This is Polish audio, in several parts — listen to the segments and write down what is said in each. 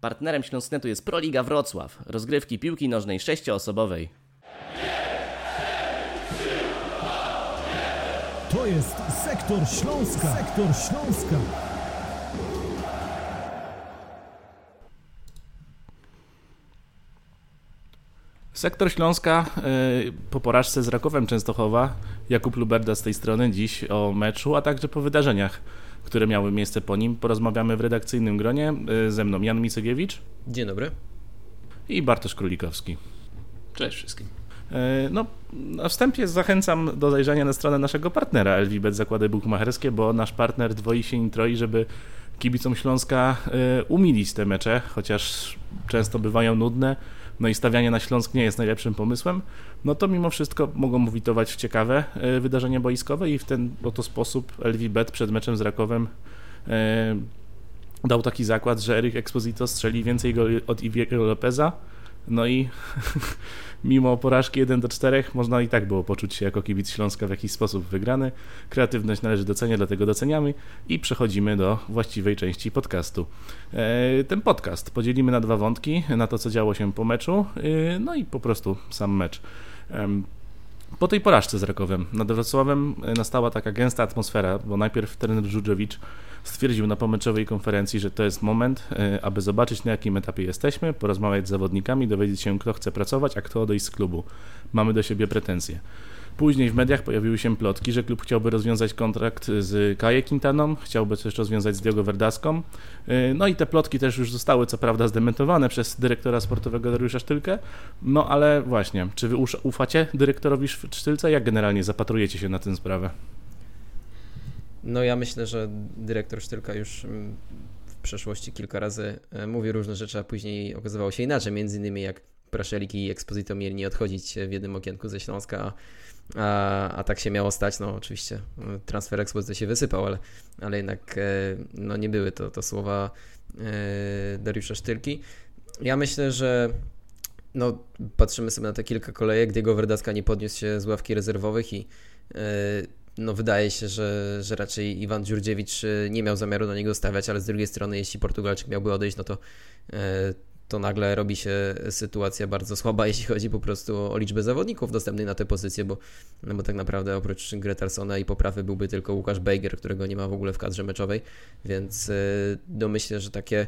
Partnerem Śląsknetu jest Proliga Wrocław, rozgrywki piłki nożnej sześcioosobowej. To jest Sektor Śląska. Sektor Śląska. Sektor Śląska y, po porażce z Rakowem Częstochowa, Jakub Luberda z tej strony dziś o meczu, a także po wydarzeniach, które miały miejsce po nim. Porozmawiamy w redakcyjnym gronie. Y, ze mną Jan Micegiewicz Dzień dobry. i Bartosz Królikowski. Cześć wszystkim. Y, No, na wstępie zachęcam do zajrzenia na stronę naszego partnera LWBet Zakłady Bukmacherskie, bo nasz partner dwoi się i troi, żeby kibicom Śląska y, umilić te mecze, chociaż często bywają nudne, no i stawianie na Śląsk nie jest najlepszym pomysłem, no to mimo wszystko mogą witować w ciekawe y, wydarzenia boiskowe i w ten oto sposób LWBet przed meczem z Rakowem y, dał taki zakład, że Erik Exposito strzeli więcej goli od Iwiego Lopeza, no i mimo porażki 1 do 4 można i tak było poczuć się jako kibic Śląska w jakiś sposób wygrany. Kreatywność należy doceniać, dlatego doceniamy i przechodzimy do właściwej części podcastu. E, Ten podcast podzielimy na dwa wątki, na to co działo się po meczu, e, no i po prostu sam mecz. Po tej porażce z Rakowem nad Wrocławem e, nastała taka gęsta atmosfera, bo najpierw trener Żużewicz stwierdził na pomeczowej konferencji, że to jest moment, e, aby zobaczyć na jakim etapie jesteśmy, porozmawiać z zawodnikami, dowiedzieć się kto chce pracować, a kto odejść z klubu. Mamy do siebie pretensje. Później w mediach pojawiły się plotki, że klub chciałby rozwiązać kontrakt z Kaje Quintaną, chciałby też rozwiązać z Diogo Verdaską. Yy, No i te plotki też już zostały co prawda zdementowane przez dyrektora sportowego Dariusza Sztylkę. No ale właśnie, czy wy ufacie dyrektorowi Sz- Sztylce? Jak generalnie zapatrujecie się na tę sprawę? No ja myślę, że dyrektor Sztylka już mm, w przeszłości kilka razy e, mówi różne rzeczy, a później okazywało się inaczej. Między innymi jak Praszelik i Exposito mieli nie odchodzić w jednym okienku ze Śląska, a, a, a tak się miało stać. No oczywiście transfer Exposito się wysypał, ale, ale jednak e, no, nie były to, to słowa e, Dariusza Sztylki. Ja myślę, że no, patrzymy sobie na te kilka kolejek, Diego Verdaska nie podniósł się z ławki rezerwowych i e, no wydaje się, że, że raczej Iwan Dziurdziewicz nie miał zamiaru na niego stawiać, ale z drugiej strony, jeśli Portugalczyk miałby odejść, no to, to nagle robi się sytuacja bardzo słaba, jeśli chodzi po prostu o liczbę zawodników dostępnych na tę pozycję, bo, no bo tak naprawdę oprócz Gretarsona i poprawy byłby tylko Łukasz Bejger, którego nie ma w ogóle w kadrze meczowej, więc e, no myślę, że takie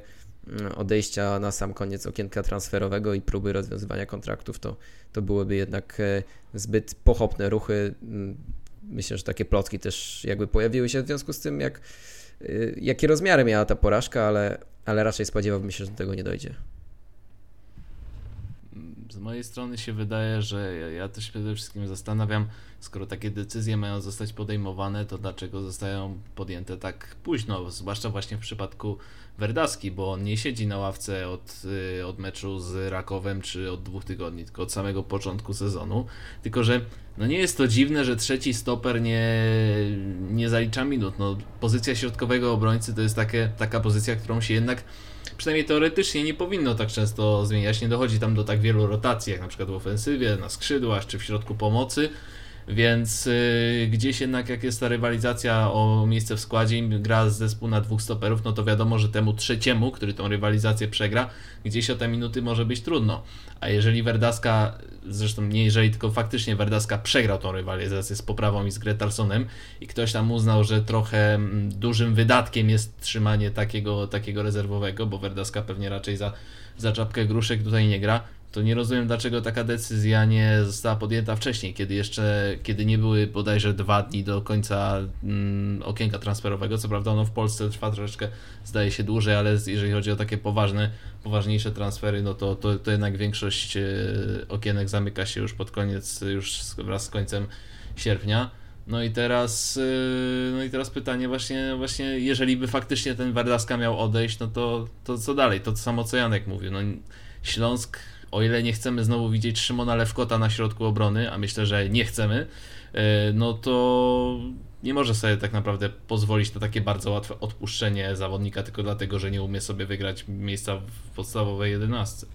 mm, odejścia na sam koniec okienka transferowego i próby rozwiązywania kontraktów, to, to byłyby jednak e, zbyt pochopne ruchy. Mm, Myślę, że takie plotki też jakby pojawiły się w związku z tym, jak, y, jakie rozmiary miała ta porażka, ale, ale raczej spodziewałbym się, że do tego nie dojdzie. Z mojej strony się wydaje, że ja, ja też przede wszystkim zastanawiam, skoro takie decyzje mają zostać podejmowane, to dlaczego zostają podjęte tak późno, zwłaszcza właśnie w przypadku Verdaski, bo on nie siedzi na ławce od, y, od meczu z Rakowem czy od dwóch tygodni, tylko od samego początku sezonu. Tylko, że no nie jest to dziwne, że trzeci stoper nie, nie zalicza minut. No, pozycja środkowego obrońcy to jest takie, taka pozycja, którą się jednak przynajmniej teoretycznie nie powinno tak często zmieniać. Nie dochodzi tam do tak wielu rotacji, jak na przykład w ofensywie, na skrzydłach czy w środku pomocy. Więc y, gdzieś jednak jak jest ta rywalizacja o miejsce w składzie, gra zespół na dwóch stoperów, no to wiadomo, że temu trzeciemu, który tą rywalizację przegra, gdzieś o te minuty może być trudno. A jeżeli Verdaska, zresztą nie jeżeli, tylko faktycznie Verdaska przegrał tą rywalizację z poprawą i z Gretarsonem i ktoś tam uznał, że trochę mm, dużym wydatkiem jest trzymanie takiego, takiego rezerwowego, bo Verdaska pewnie raczej za, za czapkę gruszek tutaj nie gra, to nie rozumiem, dlaczego taka decyzja nie została podjęta wcześniej, kiedy jeszcze, kiedy nie były bodajże dwa dni do końca mm, okienka transferowego. Co prawda ono w Polsce trwa troszeczkę, zdaje się dłużej, ale jeżeli chodzi o takie poważne, poważniejsze transfery, no to, to, to jednak większość e, okienek zamyka się już pod koniec, już wraz z końcem sierpnia. No i teraz, yy, no i teraz pytanie właśnie, właśnie jeżeli by faktycznie ten Wardaska miał odejść, no to, to co dalej? To samo co Janek mówił. No, Śląsk, o ile nie chcemy znowu widzieć Szymona Lewkota na środku obrony, a myślę, że nie chcemy, yy, no to nie może sobie tak naprawdę pozwolić na takie bardzo łatwe odpuszczenie zawodnika tylko dlatego, że nie umie sobie wygrać miejsca w podstawowej 11.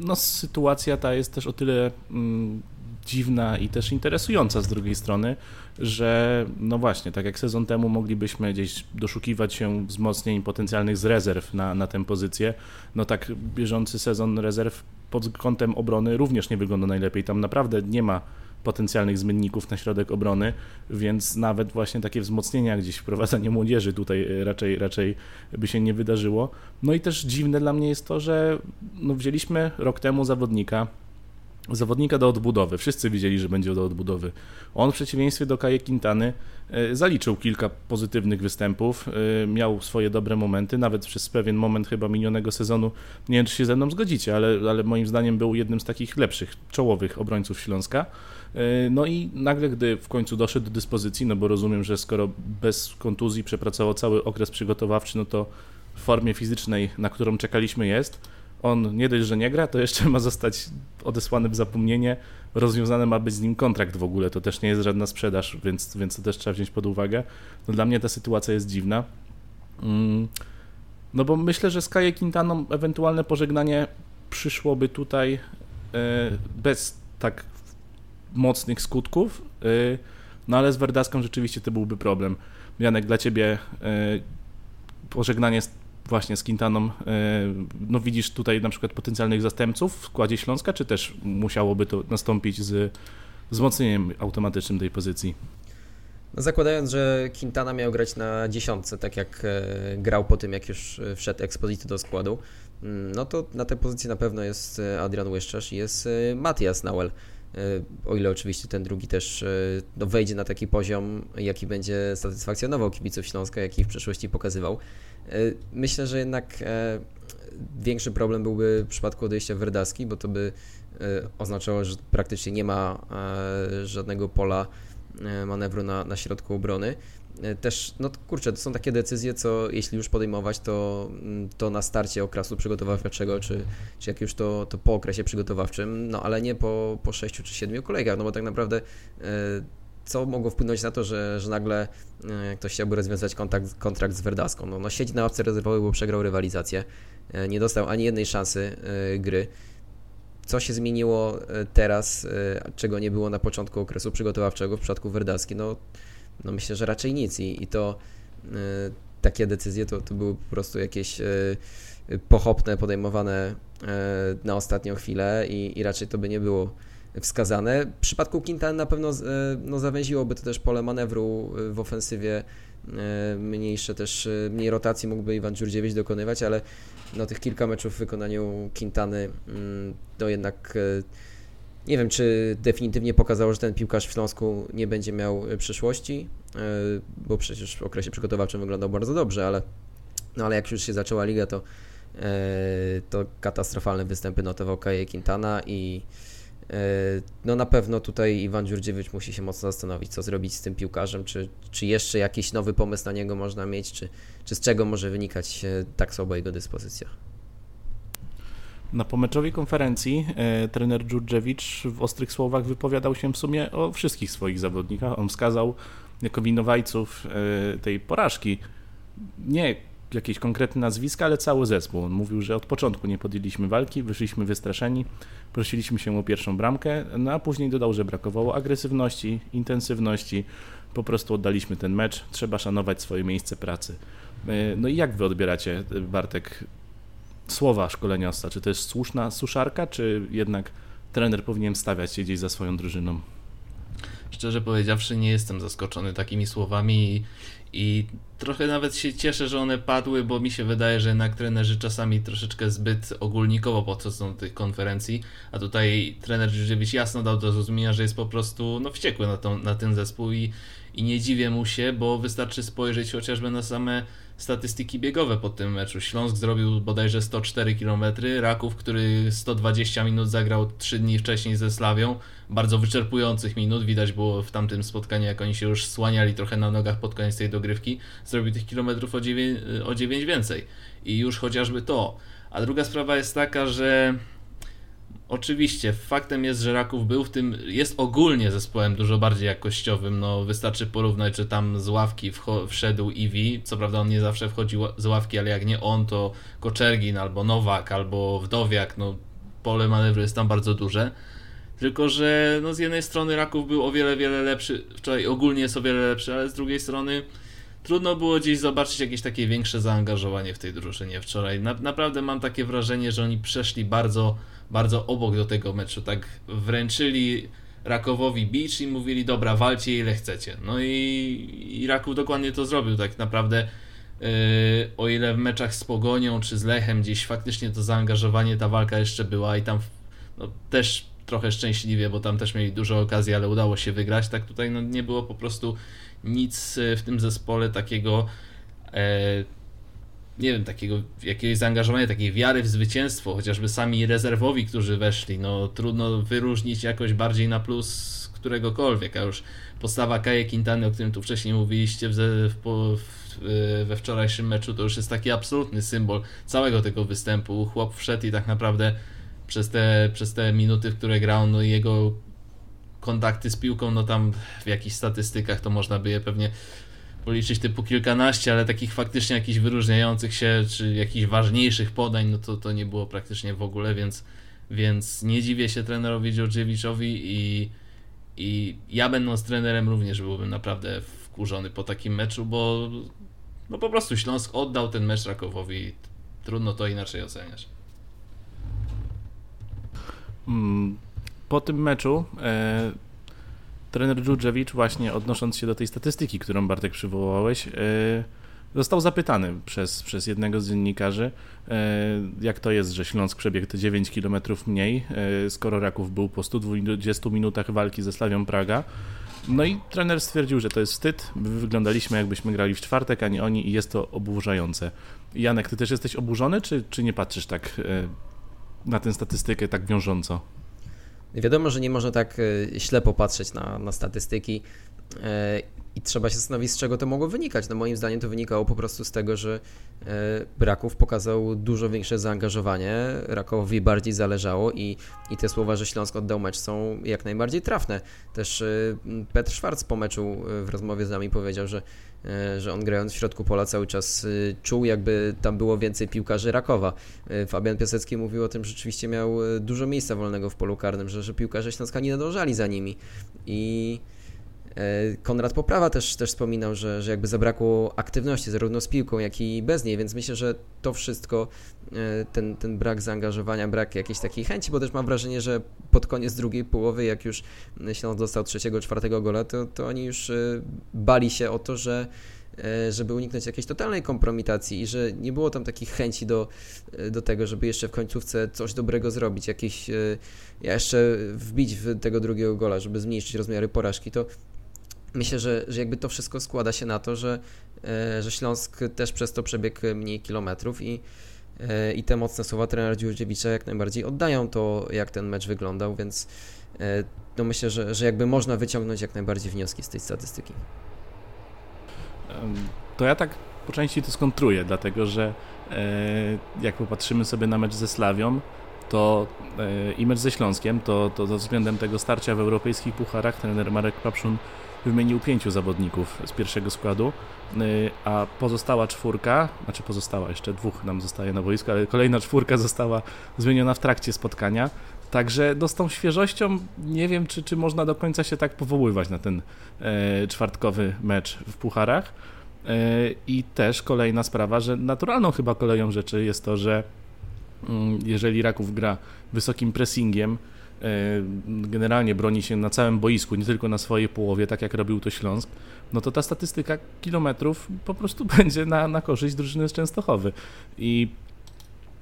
No sytuacja ta jest też o tyle mm, dziwna i też interesująca z drugiej strony, że no właśnie, tak jak sezon temu moglibyśmy gdzieś doszukiwać się wzmocnień potencjalnych z rezerw na, na tę pozycję, no tak bieżący sezon rezerw pod kątem obrony również nie wygląda najlepiej. Tam naprawdę nie ma potencjalnych zmienników na środek obrony, więc nawet właśnie takie wzmocnienia, gdzieś wprowadzanie młodzieży tutaj e, raczej, raczej by się nie wydarzyło. No i też dziwne dla mnie jest to, że no wzięliśmy rok temu zawodnika, zawodnika do odbudowy. Wszyscy wiedzieli, że będzie do odbudowy. On w przeciwieństwie do Kaje Quintany e, zaliczył kilka pozytywnych występów, e, miał swoje dobre momenty, nawet przez pewien moment chyba minionego sezonu, nie wiem czy się ze mną zgodzicie, ale, ale moim zdaniem był jednym z takich lepszych, czołowych obrońców Śląska. E, no i nagle, gdy w końcu doszedł do dyspozycji, no bo rozumiem, że skoro bez kontuzji przepracował cały okres przygotowawczy, no to w formie fizycznej, na którą czekaliśmy jest, on nie dość, że nie gra, to jeszcze ma zostać odesłany w zapomnienie, rozwiązany ma być z nim kontrakt w ogóle, to też nie jest żadna sprzedaż, więc, więc to też trzeba wziąć pod uwagę. No dla mnie ta sytuacja jest dziwna. Mm, no bo myślę, że z Kaje Quintaną ewentualne pożegnanie przyszłoby tutaj e, bez tak mocnych skutków, e, no ale z Werdaską rzeczywiście to byłby problem. Janek, dla Ciebie e, pożegnanie właśnie z Quintaną, e, no widzisz tutaj na przykład potencjalnych zastępców w składzie Śląska, czy też musiałoby to nastąpić z wzmocnieniem automatycznym tej pozycji? No zakładając, że Quintana miał grać na dziesiątce, tak jak e, grał po tym, jak już e, wszedł Exposito do składu, mm, no to na tej pozycji na pewno jest Adrian Łyszczarz i jest Matias Nauel. O ile oczywiście ten drugi też no, wejdzie na taki poziom, jaki będzie satysfakcjonował kibiców Śląska, jaki w przeszłości pokazywał. E, myślę, że jednak e, większy problem byłby w przypadku odejścia Werdaski, bo to by e, oznaczało, że praktycznie nie ma żadnego pola manewru na, na środku obrony. Też, no kurczę, to są takie decyzje, co jeśli już podejmować, to, mm, to na starcie okresu przygotowawczego, czy, czy jak już to, to po okresie przygotowawczym, no ale nie po, po 6 czy 7 kolejkach, no bo tak naprawdę co mogło wpłynąć na to, że, że nagle e, ktoś chciałby rozwiązać kontrakt, kontrakt z Verdaską. No, no siedzi na ławce rezerwowej, bo przegrał rywalizację, e, nie dostał ani jednej szansy e, gry. Co się zmieniło teraz, czego nie było na początku okresu przygotowawczego w przypadku Verdaski? No, no myślę, że raczej nic i, i to takie decyzje to, to były po prostu jakieś pochopne, podejmowane na ostatnią chwilę i, i raczej to by nie było wskazane. W przypadku Quintana na pewno e, no, zawęziłoby to też pole manewru e, w ofensywie, e, mniejsze też, mniej rotacji mógłby Iwan Dziurdziewicz dokonywać, ale no, tych kilka meczów w wykonaniu Quintany mm, to jednak nie wiem, czy definitywnie pokazało, że ten piłkarz w Śląsku nie będzie miał przyszłości, bo przecież w okresie przygotowawczym wyglądał bardzo dobrze, ale, no, ale jak już się zaczęła liga, to, to katastrofalne występy notował Kaje Quintana i no na pewno tutaj Iwan Dziurdziewicz musi się mocno zastanowić, co zrobić z tym piłkarzem, czy, czy jeszcze jakiś nowy pomysł na niego można mieć, czy, czy z czego może wynikać tak słabo jego dyspozycja. Na pomeczowej konferencji e, trener Dziurdziewicz w ostrych słowach wypowiadał się w sumie o wszystkich swoich zawodnikach. On wskazał jako winowajców e, tej porażki nie jakieś konkretne nazwiska, ale cały zespół. On mówił, że od początku nie podjęliśmy walki, wyszliśmy wystraszeni, prosiliśmy się o pierwszą bramkę, no a później dodał, że brakowało agresywności, intensywności, po prostu oddaliśmy ten mecz, trzeba szanować swoje miejsce pracy. E, no i jak wy odbieracie, Bartek, słowa szkoleniowca? Czy to jest słuszna suszarka, czy jednak trener powinien stawiać się gdzieś za swoją drużyną? Szczerze powiedziawszy, nie jestem zaskoczony takimi słowami i trochę nawet się cieszę, że one padły, bo mi się wydaje, że jednak trenerzy czasami troszeczkę zbyt ogólnikowo podchodzą do tych konferencji, a tutaj trener Żyżewicz jasno dał do zrozumienia, że jest po prostu no, wściekły na, tą, na ten zespół i, i nie dziwię mu się, bo wystarczy spojrzeć chociażby na same statystyki biegowe po tym meczu. Śląsk zrobił bodajże 104 km, Raków, który 120 minut zagrał 3 dni wcześniej ze Slawią, bardzo wyczerpujących minut, widać było w tamtym spotkaniu, jak oni się już słaniali trochę na nogach pod koniec tej dogrywki, zrobił tych kilometrów o 9, o 9 więcej. I już chociażby to. A druga sprawa jest taka, że Oczywiście, faktem jest, że Raków był w tym, jest ogólnie zespołem dużo bardziej jakościowym. No, wystarczy porównać, że tam z ławki wszedł Iwi. Co prawda, on nie zawsze wchodził z ławki, ale jak nie on, to Koczergin albo Nowak albo Wdowiak. No, pole manewru jest tam bardzo duże. Tylko, że no z jednej strony Raków był o wiele, wiele lepszy, wczoraj ogólnie jest o wiele lepszy, ale z drugiej strony trudno było gdzieś zobaczyć jakieś takie większe zaangażowanie w tej drużynie wczoraj. Na, naprawdę mam takie wrażenie, że oni przeszli bardzo, bardzo obok do tego meczu, tak wręczyli Rakowowi bicz i mówili, dobra, walcie ile chcecie. No i, i Raków dokładnie to zrobił, tak naprawdę yy, o ile w meczach z Pogonią czy z Lechem gdzieś faktycznie to zaangażowanie, ta walka jeszcze była i tam no, też trochę szczęśliwie, bo tam też mieli dużo okazji, ale udało się wygrać, tak tutaj no, nie było po prostu nic w tym zespole takiego e, nie wiem, takiego jakiegoś zaangażowania, takiej wiary w zwycięstwo, chociażby sami rezerwowi, którzy weszli, no trudno wyróżnić jakoś bardziej na plus któregokolwiek, a już postawa Kaje Quintany, o którym tu wcześniej mówiliście w, w, w, we wczorajszym meczu, to już jest taki absolutny symbol całego tego występu. Chłop wszedł i tak naprawdę przez te, przez te minuty, w które grał, no jego kontakty z piłką, no tam w jakichś statystykach to można by je pewnie policzyć typu kilkanaście, ale takich faktycznie jakichś wyróżniających się, czy jakichś ważniejszych podań, no to, to nie było praktycznie w ogóle, więc, więc nie dziwię się trenerowi Georgiewiczowi i, i ja będąc trenerem również byłbym naprawdę wkurzony po takim meczu, bo no po prostu Śląsk oddał ten mecz Rakowowi, trudno to inaczej oceniać. Mm, po tym meczu e, trener Dżudżewicz, właśnie odnosząc się do tej statystyki, którą Bartek przywołałeś, e, został zapytany przez, przez jednego z dziennikarzy, e, jak to jest, że Śląsk przebiegł te 9 km mniej, e, skoro Raków był po 120 minutach walki ze Slawią Praga. No i trener stwierdził, że to jest wstyd. Wyglądaliśmy jakbyśmy grali w czwartek, a nie oni i jest to oburzające. Janek, ty też jesteś oburzony, czy, czy nie patrzysz tak na tę statystykę tak wiążąco? Wiadomo, że nie można tak e, ślepo patrzeć na, na statystyki e, i trzeba się zastanowić, z czego to mogło wynikać. No moim zdaniem to wynikało po prostu z tego, że e, Raków pokazał dużo większe zaangażowanie, Rakowowi bardziej zależało i, i te słowa, że Śląsk oddał mecz są jak najbardziej trafne. Też Petr Schwarz po meczu w rozmowie z nami powiedział, że E, że on grając w środku pola cały czas e, czuł, jakby tam było więcej piłkarzy Rakowa. E, Fabian Piasecki mówił o tym, że rzeczywiście miał dużo miejsca wolnego w polu karnym, że, że piłkarze Śląska nie nadążali za nimi i Konrad Poprawa też, też wspominał, że, że jakby zabrakło aktywności zarówno z piłką, jak i bez niej, więc myślę, że to wszystko, ten, ten brak zaangażowania, brak jakiejś takiej chęci, bo też mam wrażenie, że pod koniec drugiej połowy, jak już Śląsk dostał trzeciego, czwartego gola, to, to oni już bali się o to, że żeby uniknąć jakiejś totalnej kompromitacji i że nie było tam takich chęci do, do tego, żeby jeszcze w końcówce coś dobrego zrobić, jakieś jeszcze wbić w tego drugiego gola, żeby zmniejszyć rozmiary porażki, to myślę, że, że jakby to wszystko składa się na to, że, e, że Śląsk też przez to przebiegł mniej kilometrów i, e, i te mocne słowa trenera Dziurdziewicza jak najbardziej oddają to, jak ten mecz wyglądał, więc e, no myślę, że, że jakby można wyciągnąć jak najbardziej wnioski z tej statystyki. To ja tak po części to skontruję, dlatego że jak popatrzymy sobie na mecz ze Slawią, to i mecz ze Śląskiem, to, to względem tego starcia w europejskich pucharach trener Marek Papszun wymienił pięciu zawodników z pierwszego składu, y, a pozostała czwórka, znaczy pozostała, jeszcze dwóch nam zostaje na boisku, ale kolejna czwórka została zmieniona w trakcie spotkania. Także no, z tą świeżością nie wiem, czy, czy można do końca się tak powoływać na ten e, czwartkowy mecz w Pucharach. E, I też kolejna sprawa, że naturalną chyba koleją rzeczy jest to, że mm, jeżeli Raków gra wysokim pressingiem, generalnie broni się na całym boisku, nie tylko na swojej połowie, tak jak robił to Śląsk, no to ta statystyka kilometrów po prostu będzie na, na korzyść drużyny z Częstochowy. I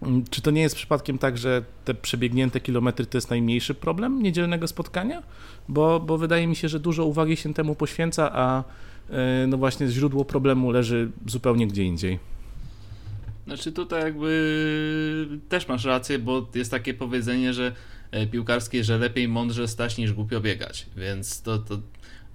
mm, czy to nie jest przypadkiem tak, że te przebiegnięte kilometry to jest najmniejszy problem niedzielnego spotkania? Bo, bo wydaje mi się, że dużo uwagi się temu poświęca, a e, no właśnie źródło problemu leży zupełnie gdzie indziej. Znaczy tutaj jakby też masz rację, bo jest takie powiedzenie, że piłkarskiej, że lepiej mądrze stać niż głupio biegać, więc to, to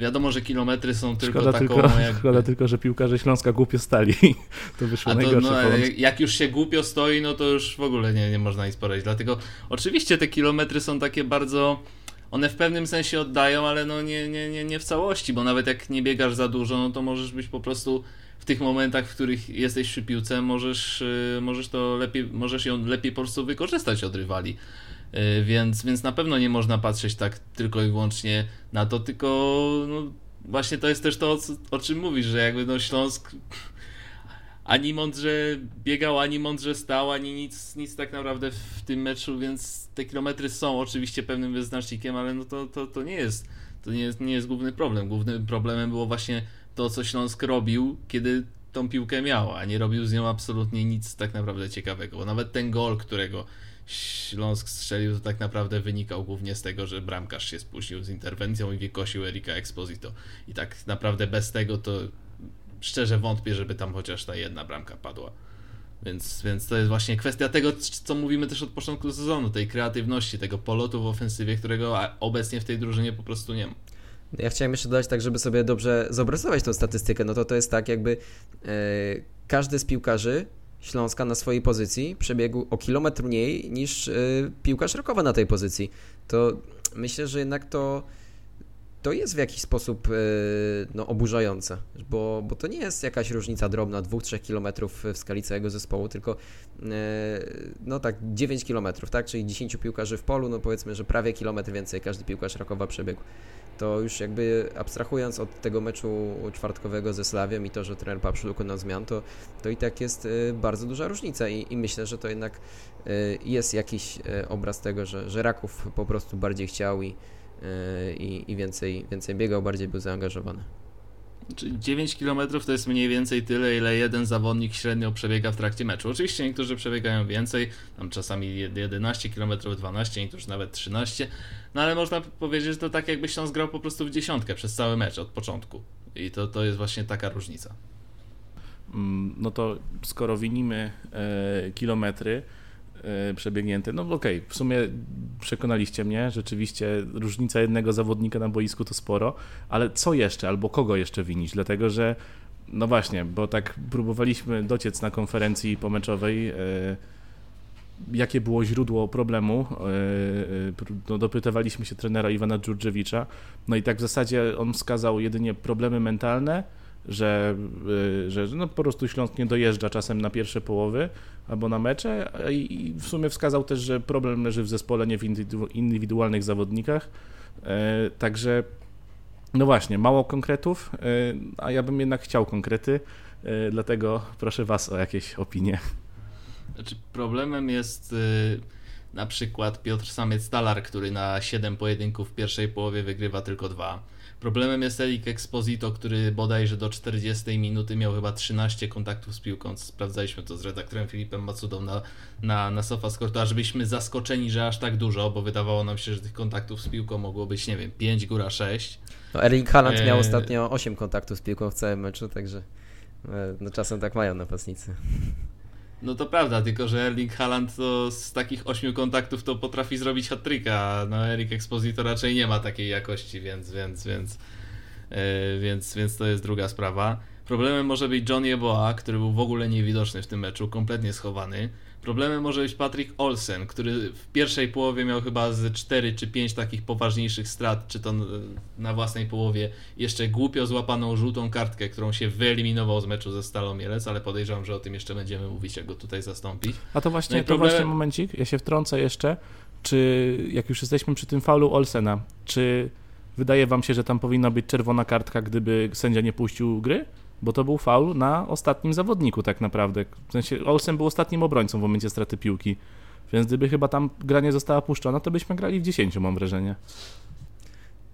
wiadomo, że kilometry są tylko szkoda taką... Tylko, jakby... Szkoda tylko, że piłkarze Śląska głupio stali. to wyszło A to, najgorsze. No, jak, jak już się głupio stoi, no to już w ogóle nie, nie można nic poradzić. Dlatego oczywiście te kilometry są takie bardzo... One w pewnym sensie oddają, ale no nie, nie, nie, nie w całości, bo nawet jak nie biegasz za dużo, no to możesz być po prostu w tych momentach, w których jesteś przy piłce, możesz, y, możesz to lepiej, możesz ją lepiej po prostu wykorzystać od rywali. Yy, więc, więc na pewno nie można patrzeć tak tylko i wyłącznie na to, tylko no, właśnie to jest też to, o, o czym mówisz, że jakby no Śląsk ani mądrze biegał, ani mądrze stał, ani nic, nic tak naprawdę w tym meczu, więc te kilometry są oczywiście pewnym wyznacznikiem, ale no to, to, to nie jest to nie jest, nie jest główny problem. Głównym problemem było właśnie to, co Śląsk robił, kiedy tą piłkę miał, a nie robił z nią absolutnie nic tak naprawdę ciekawego. Bo nawet ten gol, którego Śląsk strzelił, to tak naprawdę wynikał głównie z tego, że bramkarz się spuścił z interwencją i wykosił Erika Exposito. I tak naprawdę bez tego to szczerze wątpię, żeby tam chociaż ta jedna bramka padła. Więc, więc to jest właśnie kwestia tego, co mówimy też od początku sezonu, tej kreatywności, tego polotu w ofensywie, którego obecnie w tej drużynie po prostu nie ma. Ja chciałem jeszcze dodać tak, żeby sobie dobrze zobrazować tą statystykę, no to to jest tak jakby e, każdy z piłkarzy Śląska na swojej pozycji przebiegł o kilometr mniej niż e, piłkarz Rakowa na tej pozycji. To myślę, że jednak to to jest w jakiś sposób e, no, oburzające, bo, bo to nie jest jakaś różnica drobna 2-3 km w skali całego zespołu, tylko e, no tak 9 km, tak? Czyli 10 piłkarzy w polu, no powiedzmy, że prawie kilometr więcej każdy piłkarz Rakowa przebiegł. To już jakby abstrahując od tego meczu czwartkowego ze Slawią i to, że trener Papszu dokonał zmian, to, to i tak jest e, bardzo duża różnica i, i myślę, że to jednak jest jakiś obraz tego, że, że Raków po prostu bardziej chciał i i, i więcej, więcej biegał, bardziej był zaangażowany. Czyli 9 km to jest mniej więcej tyle, ile jeden zawodnik średnio przebiega w trakcie meczu. Oczywiście niektórzy przebiegają więcej, tam czasami 11 km, 12, niektórzy nawet 13, no ale można powiedzieć, że to tak jakby Śląsk grał po prostu w dziesiątkę przez cały mecz od początku. I to, to jest właśnie taka różnica. Mm, no to skoro winimy e, kilometry, przebiegnięty. No okej, okay, w sumie przekonaliście mnie, rzeczywiście różnica jednego zawodnika na boisku to sporo, ale co jeszcze, albo kogo jeszcze winić? Dlatego, że no właśnie, bo tak próbowaliśmy dociec na konferencji pomeczowej, e, jakie było źródło problemu. E, no, dopytywaliśmy się trenera Iwana Dżurdżewicza, no i tak w zasadzie on wskazał jedynie problemy mentalne, że, y, że no po prostu Śląsk nie dojeżdża czasem na pierwsze połowy albo na mecze i w sumie wskazał też, że problem leży w zespole, nie w indywidualnych zawodnikach. E, także no właśnie, mało konkretów, e, a ja bym jednak chciał konkrety, e, dlatego proszę Was o jakieś opinie. Znaczy problemem jest na przykład Piotr Samiec-Talar, który na 7 pojedynków w pierwszej połowie wygrywa tylko dwa Problemem jest Elik Exposito, który bodajże do 40 minuty miał chyba 13 kontaktów z piłką. Sprawdzaliśmy to z redaktorem Filipem Macudą na, na, na SofaScore, a żebyśmy zaskoczeni, że aż tak dużo, bo wydawało nam się, że tych kontaktów z piłką mogło być, nie wiem, 5, góra 6. No, Erling Haaland e... miał ostatnio 8 kontaktów z piłką w całym meczu, także e, no, czasem tak mają napastnicy. No to prawda, tylko że Erling Haaland to z takich ośmiu kontaktów to potrafi zrobić hat a no Erik Exposito raczej nie ma takiej jakości, więc, więc, więc, yy, więc, więc to jest druga sprawa. Problemem może być John Yeboah, który był w ogóle niewidoczny w tym meczu, kompletnie schowany. Problemem może być Patrick Olsen, który w pierwszej połowie miał chyba z 4 czy 5 takich poważniejszych strat, czy to na własnej połowie jeszcze głupio złapaną żółtą kartkę, którą się wyeliminował z meczu ze Stalą Mielec, ale podejrzewam, że o tym jeszcze będziemy mówić, jak go tutaj zastąpić. A to właśnie, no to właśnie momencik, ja się wtrącę jeszcze, czy jak już jesteśmy przy tym faulu Olsena, czy wydaje wam się, że tam powinna być czerwona kartka, gdyby sędzia nie puścił gry? Bo to był faul na ostatnim zawodniku tak naprawdę. W sensie Olsen był ostatnim obrońcą w momencie straty piłki, więc gdyby chyba tam gra nie została puszczona, to byśmy grali w 10, mam wrażenie.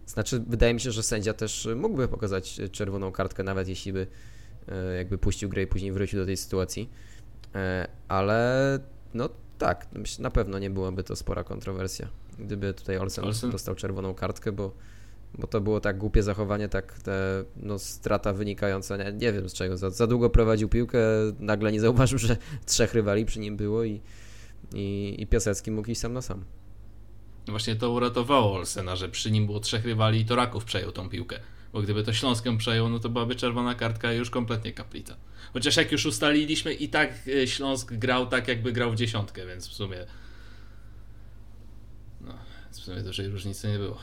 Znaczy, wydaje mi się, że sędzia też mógłby pokazać czerwoną kartkę, nawet jeśli by e, jakby puścił grę i później wrócił do tej sytuacji. E, ale no tak, na pewno nie byłaby to spora kontrowersja, gdyby tutaj Olsen, Olsen. dostał czerwoną kartkę, bo bo to było tak głupie zachowanie, tak te, no, strata wynikająca, nie, nie wiem z czego, za, za długo prowadził piłkę, nagle nie zauważył, że trzech rywali przy nim było i, i, i Piasecki mógł iść sam na sam. Właśnie to uratowało Olsena, że przy nim było trzech rywali i to Raków przejął tą piłkę. Bo gdyby to Śląskiem przejął, no to byłaby czerwona kartka i już kompletnie kaplica. Chociaż jak już ustaliliśmy, i tak e, Śląsk grał tak, jakby grał w dziesiątkę, więc w sumie. No, w sumie dużej różnicy nie było.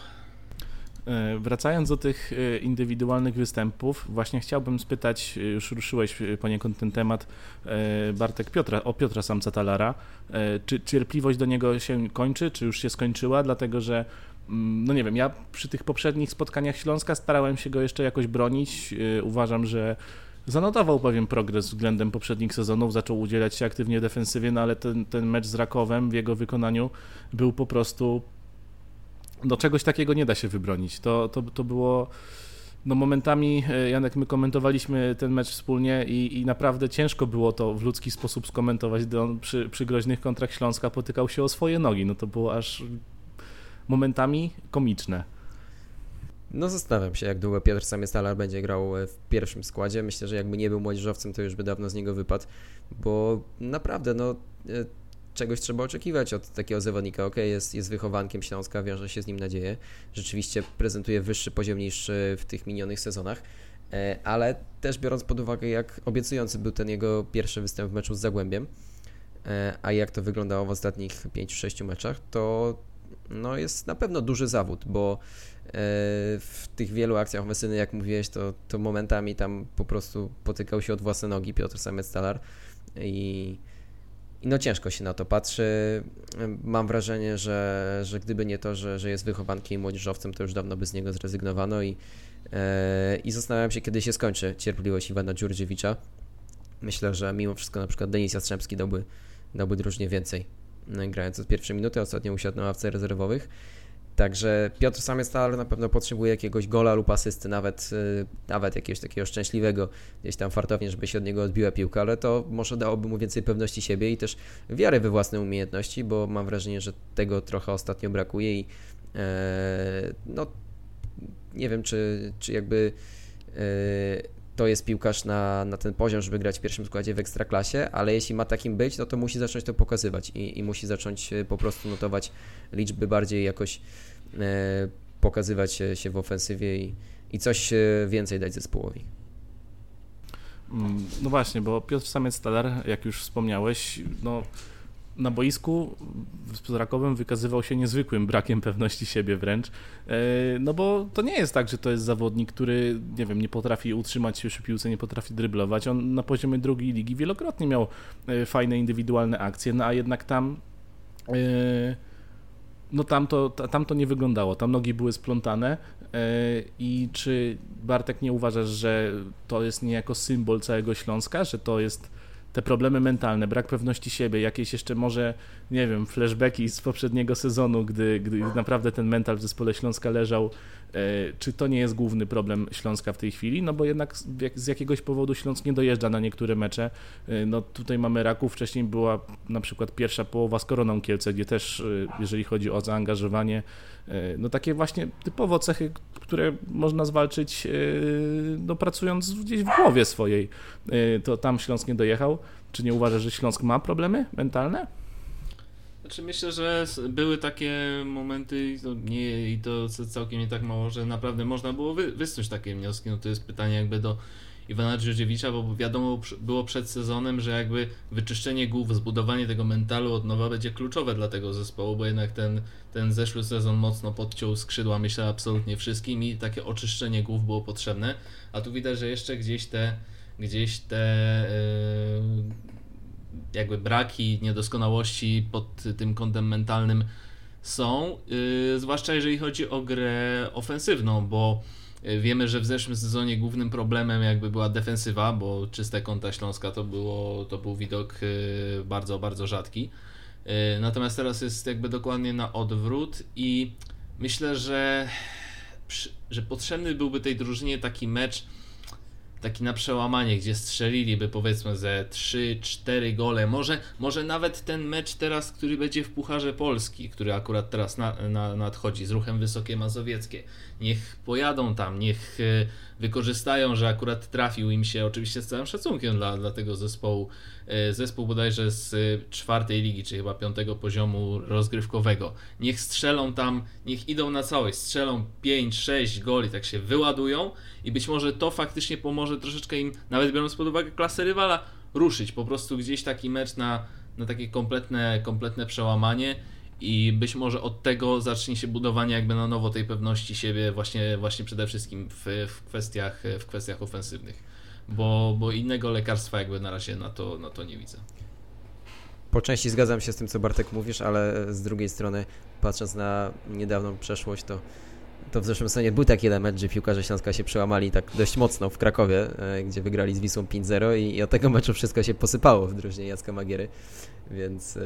E, wracając do tych e, indywidualnych występów, właśnie chciałbym spytać, e, już ruszyłeś poniekąd ten temat, Bartek Piotra, o Piotra Samca-Talara. Czy cierpliwość do niego się kończy, czy już się skończyła? Dlatego, że mm, no nie wiem, ja przy tych poprzednich spotkaniach Śląska starałem się go jeszcze jakoś bronić. Uważam, że zanotował pewien progres względem poprzednich sezonów, zaczął udzielać się aktywnie defensywie, no ale ten, ten mecz z Rakowem w jego wykonaniu był po prostu do czegoś takiego nie da się wybronić. To, to, to było. No momentami, e, Janek, my komentowaliśmy ten mecz wspólnie i, i naprawdę ciężko było to w ludzki sposób skomentować, gdy on przy, przy groźnych kontrach Śląska potykał się o swoje nogi. No to było aż momentami komiczne. No zastanawiam się, jak długo Piotr Samiestalar będzie grał w pierwszym składzie. Myślę, że jakby nie był młodzieżowcem, to już by dawno z niego wypadł, bo naprawdę, no e, czegoś trzeba oczekiwać od takiego zawodnika. Ok, jest, jest wychowankiem Śląska, wiąże się z nim nadzieję. Rzeczywiście prezentuje wyższy poziom niż w tych minionych sezonach, e, ale też biorąc pod uwagę, jak obiecujący był ten jego pierwszy występ w meczu z Zagłębiem, e, a jak to wyglądało w ostatnich 5-6 meczach, to no jest na pewno duży zawód, bo e, w tych wielu akcjach ofensywnych, jak mówiłeś, to, to momentami tam po prostu potykał się od własne nogi Piotr Samec-Stalar i i no ciężko się na to patrzy. Mam wrażenie, że, że gdyby nie to, że, że jest wychowankiem i młodzieżowcem, to już dawno by z niego zrezygnowano i, e, i zastanawiam się, kiedy się skończy cierpliwość Iwana Dziurdziewicza. Myślę, że mimo wszystko na przykład Denis Jastrzębski dałby, dałby drużnie więcej, no grając od pierwszej minuty, ostatnio usiadł na ławce rezerwowych. Także Piotr Samiec-Talar na pewno potrzebuje jakiegoś gola lub asysty, nawet, y, nawet jakiegoś takiego szczęśliwego, gdzieś tam fartownie, żeby się od niego odbiła piłka, ale to może dałoby mu więcej pewności siebie i też wiary we własne umiejętności, bo mam wrażenie, że tego trochę ostatnio brakuje i e, no nie wiem, czy, czy jakby e, to jest piłkarz na, na ten poziom, żeby grać w pierwszym składzie w ekstraklasie, ale jeśli ma takim być, no to musi zacząć to pokazywać i, i musi zacząć e, po prostu notować liczby bardziej jakoś e, pokazywać się, w ofensywie i, i coś e, więcej dać zespołowi. Mm, no właśnie, bo Piotr Samiec-Stalar, jak już wspomniałeś, no na boisku z Rakowem wykazywał się niezwykłym brakiem pewności siebie wręcz. E, no bo to nie jest tak, że to jest zawodnik, który, nie wiem, nie potrafi utrzymać się przy piłce, nie potrafi dryblować. On na poziomie drugiej ligi wielokrotnie miał e, fajne indywidualne akcje, no a jednak tam e, no tam to, tam to nie wyglądało, tam nogi były splątane i czy Bartek nie uważasz, że to jest niejako symbol całego Śląska, że to jest te problemy mentalne, brak pewności siebie, jakieś jeszcze może, nie wiem, flashbacki z poprzedniego sezonu, gdy, gdy naprawdę ten mental w zespole Śląska leżał, e, czy to nie jest główny problem Śląska w tej chwili? No bo jednak z jakiegoś powodu Śląsk nie dojeżdża na niektóre mecze. E, no tutaj mamy Raków, wcześniej była na przykład pierwsza połowa z Koroną Kielce, gdzie też, e, jeżeli chodzi o zaangażowanie, no takie właśnie typowo cechy, które można zwalczyć no, pracując gdzieś w głowie swojej. To tam Śląsk nie dojechał. Czy nie uważasz, że Śląsk ma problemy mentalne? Znaczy myślę, że były takie momenty to nie, i to całkiem nie tak mało, że naprawdę można było wy, wysnuć takie wnioski. No to jest pytanie jakby do Iwana Drzedziewicza, bo wiadomo było przed sezonem, że jakby wyczyszczenie głów, zbudowanie tego mentalu od nowa będzie kluczowe dla tego zespołu, bo jednak ten, ten zeszły sezon mocno podciął skrzydła, myślę, absolutnie wszystkim i takie oczyszczenie głów było potrzebne, a tu widać, że jeszcze gdzieś te gdzieś te yy, jakby braki, niedoskonałości pod tym kątem mentalnym są, yy, zwłaszcza jeżeli chodzi o grę ofensywną, bo Wiemy, że w zeszłym sezonie głównym problemem jakby była defensywa, bo czyste konta Śląska to, było, to był widok y, bardzo, bardzo rzadki. Y, natomiast teraz jest jakby dokładnie na odwrót i myślę, że, że potrzebny byłby tej drużynie taki mecz, taki na przełamanie, gdzie strzeliliby powiedzmy ze 3-4 gole, może, może nawet ten mecz teraz, który będzie w Pucharze Polski, który akurat teraz na, na, nadchodzi z ruchem Wysokie Mazowieckie, niech pojadą tam, niech e, wykorzystają, że akurat trafił im się, oczywiście z całym szacunkiem dla, dla tego zespołu, zespół bodajże z e, czwartej ligi, czy chyba piątego poziomu rozgrywkowego. Niech strzelą tam, niech idą na całość, strzelą 5-6 goli, tak się wyładują i być może to faktycznie pomoże troszeczkę im, nawet biorąc pod uwagę klasę rywala, ruszyć. Po prostu gdzieś taki mecz na, na takie kompletne, kompletne przełamanie i być może od tego zacznie się budowanie jakby na nowo tej pewności siebie właśnie, właśnie przede wszystkim w, w, kwestiach, w kwestiach ofensywnych, bo, bo innego lekarstwa jakby na razie na to, na to nie widzę. Po części zgadzam się z tym, co Bartek mówisz, ale z drugiej strony, patrząc na niedawną przeszłość, to, to w zeszłym sezonie był taki element, że piłkarze Śląska się przełamali tak dość mocno w Krakowie, e, gdzie wygrali z Wisłą 5-0 i, i od tego meczu wszystko się posypało w drużynie Jacka Magiery, więc e,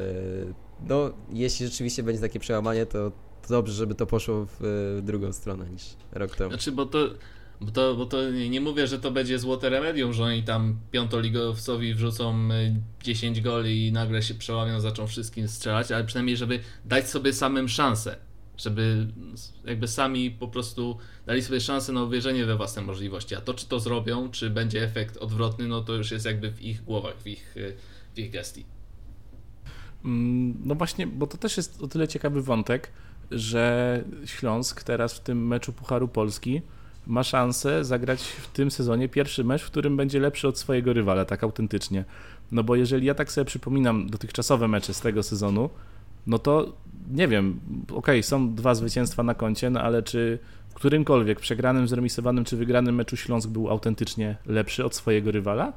no, jeśli rzeczywiście będzie takie przełamanie, to, to dobrze, żeby to poszło w, w drugą stronę niż rok temu. Znaczy, bo to bo to, bo to nie, mówię, że to będzie złote remedium, że oni tam piątoligowcowi wrzucą 10 y, goli i nagle się przełamią, zaczną wszystkim strzelać, ale przynajmniej, żeby dać sobie samym szansę. Żeby jakby sami po prostu dali sobie szansę na uwierzenie we własne możliwości. A to, czy to zrobią, czy będzie efekt odwrotny, no to już jest jakby w ich głowach, w ich, y, w ich gestii. Mm, no właśnie, bo to też jest o tyle ciekawy wątek, że Śląsk teraz w tym meczu Pucharu Polski ma szansę zagrać w tym sezonie pierwszy mecz, w którym będzie lepszy od swojego rywala, tak autentycznie. No bo jeżeli ja tak sobie przypominam dotychczasowe mecze z tego sezonu, no to nie wiem, okej, okay, są dwa zwycięstwa na koncie, no ale czy w którymkolwiek przegranym, zremisowanym czy wygranym meczu Śląsk był autentycznie lepszy od swojego rywala?